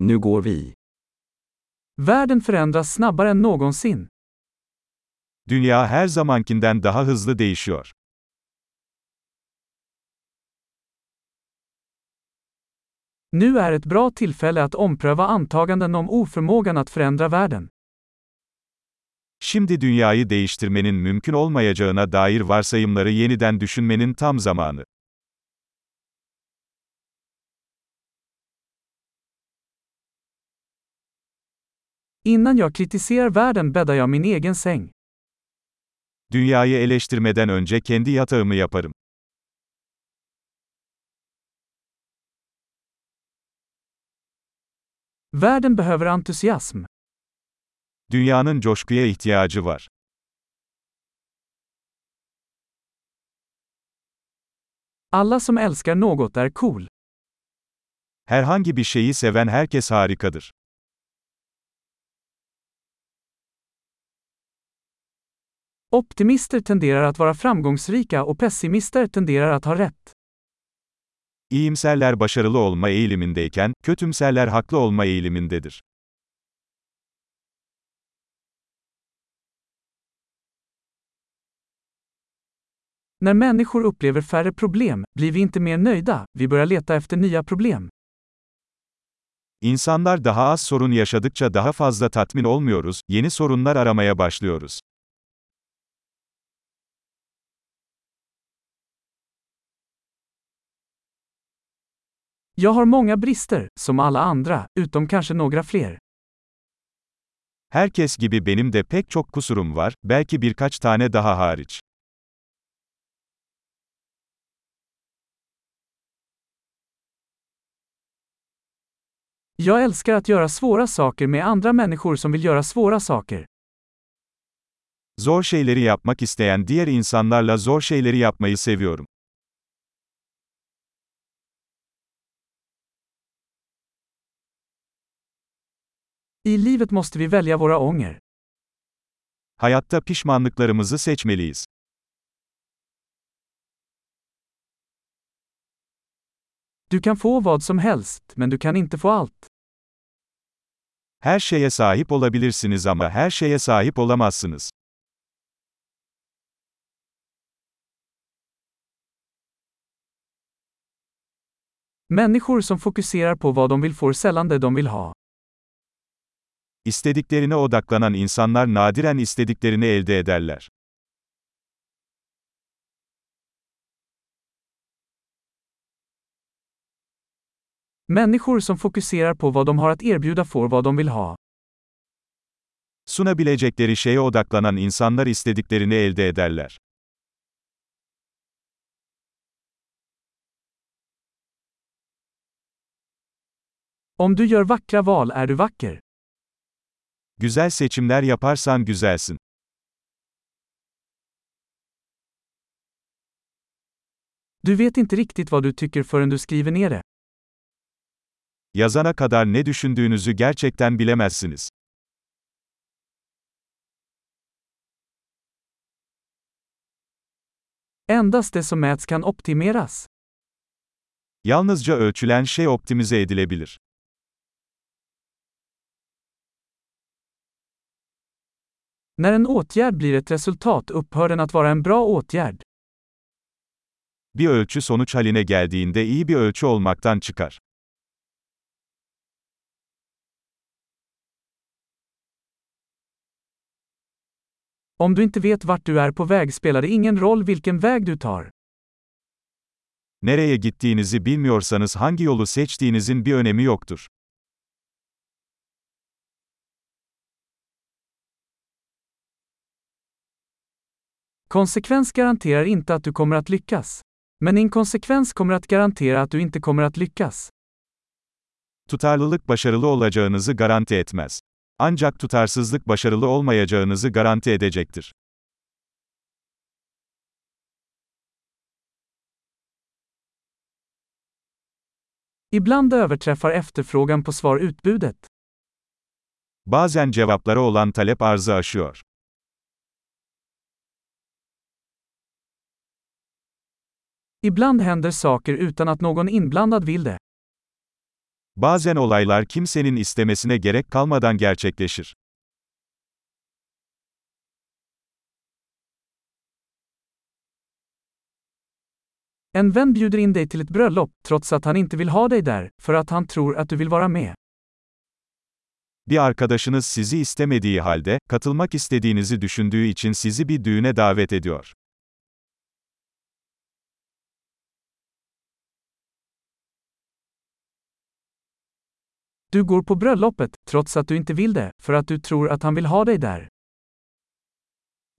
Nu går vi. Världen förändras snabbare än någonsin. Dünya her zamankinden daha hızlı değişiyor. Nu är ett bra tillfälle att ompröva antaganden om oförmågan att förändra världen. Şimdi dünyayı değiştirmenin mümkün olmayacağına dair varsayımları yeniden düşünmenin tam zamanı. Innan jag kritiserar världen bäddar jag min egen säng. Dünyayı eleştirmeden önce kendi yatağımı yaparım. Världen behöver entusiasm. Dünyanın coşkuya ihtiyacı var. Alla som älskar något är cool. Herhangi bir şeyi seven herkes harikadır. Optimister tenderar att vara framgångsrika och pessimister tenderar att ha rätt. İyimserler başarılı olma eğilimindeyken, kötümserler haklı olma eğilimindedir. När människor upplever färre problem, blir vi inte mer nöjda, vi börjar leta efter nya problem. İnsanlar daha az sorun yaşadıkça daha fazla tatmin olmuyoruz, yeni sorunlar aramaya başlıyoruz. Jag har många brister, som alla andra, utom kanske några fler. Herkes gibi benim de pek çok kusurum var, belki birkaç tane daha hariç. Jag älskar att göra svåra saker med andra människor som vill göra svåra saker. Zor şeyleri yapmak isteyen diğer insanlarla zor şeyleri yapmayı seviyorum. I livet måste vi välja våra ånger. Hayatta pişmanlıklarımızı seçmeliyiz. Du kan få vad som helst, men du kan inte få allt. Her şeye sahip olabilirsiniz ama her şeye sahip olamazsınız. Människor som fokuserar på vad de vill får sällan det de vill ha. İstediklerine odaklanan insanlar nadiren istediklerini elde ederler. Människor som fokuserar på vad de har att erbjuda får vad de vill ha. Sunabilecekleri şeye odaklanan insanlar istediklerini elde ederler. Om du gör vackra val är du vacker. Güzel seçimler yaparsan güzelsin. Du vet inte riktigt vad du tycker förrän du skriver ner det. Yazana kadar ne düşündüğünüzü gerçekten bilemezsiniz. Endast det som mäts kan optimeras. Yalnızca ölçülen şey optimize edilebilir. När en åtgärd blir ett resultat upphör den att vara en bra åtgärd. Bir ölçü sonuç haline geldiğinde iyi bir ölçü olmaktan çıkar. Om du inte vet vart du är på väg spelar det ingen roll vilken väg du tar. Nereye gittiğinizi bilmiyorsanız hangi yolu seçtiğinizin bir önemi yoktur. Konsekvens garanterar inte att du kommer att lyckas. Men inkonsekvens kommer att garantera att du inte kommer att lyckas. Tutarlılık başarılı olacağınızı garanti etmez. Ancak tutarsızlık başarılı olmayacağınızı garanti edecektir. Ibland överträffar efterfrågan på svar utbudet. Bazen cevaplara olan talep arzı aşıyor. Ibland händer saker utan att någon inblandad vill det. Bazen olaylar kimsenin istemesine gerek kalmadan gerçekleşir. En vän bjuder in dig till ett bröllop, trots att han inte vill ha dig där, för att han tror att du vill vara med. Bir arkadaşınız sizi istemediği halde, katılmak istediğinizi düşündüğü için sizi bir düğüne davet ediyor. Du går på bröllopet, trots att du inte vill det, för att du tror att han vill ha dig där.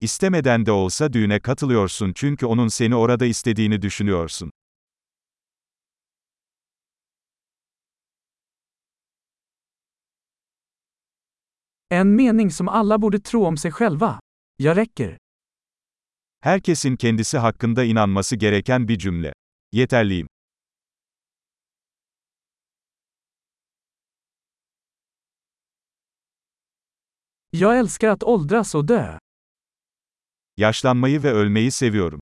İstemeden de olsa düğüne katılıyorsun çünkü onun seni orada istediğini düşünüyorsun. En mening som alla borde tro om sig själva. Jag räcker. Herkesin kendisi hakkında inanması gereken bir cümle. Yeterliyim. Jag älskar att åldras och dö. Yaşlanmayı ve ölmeyi seviyorum.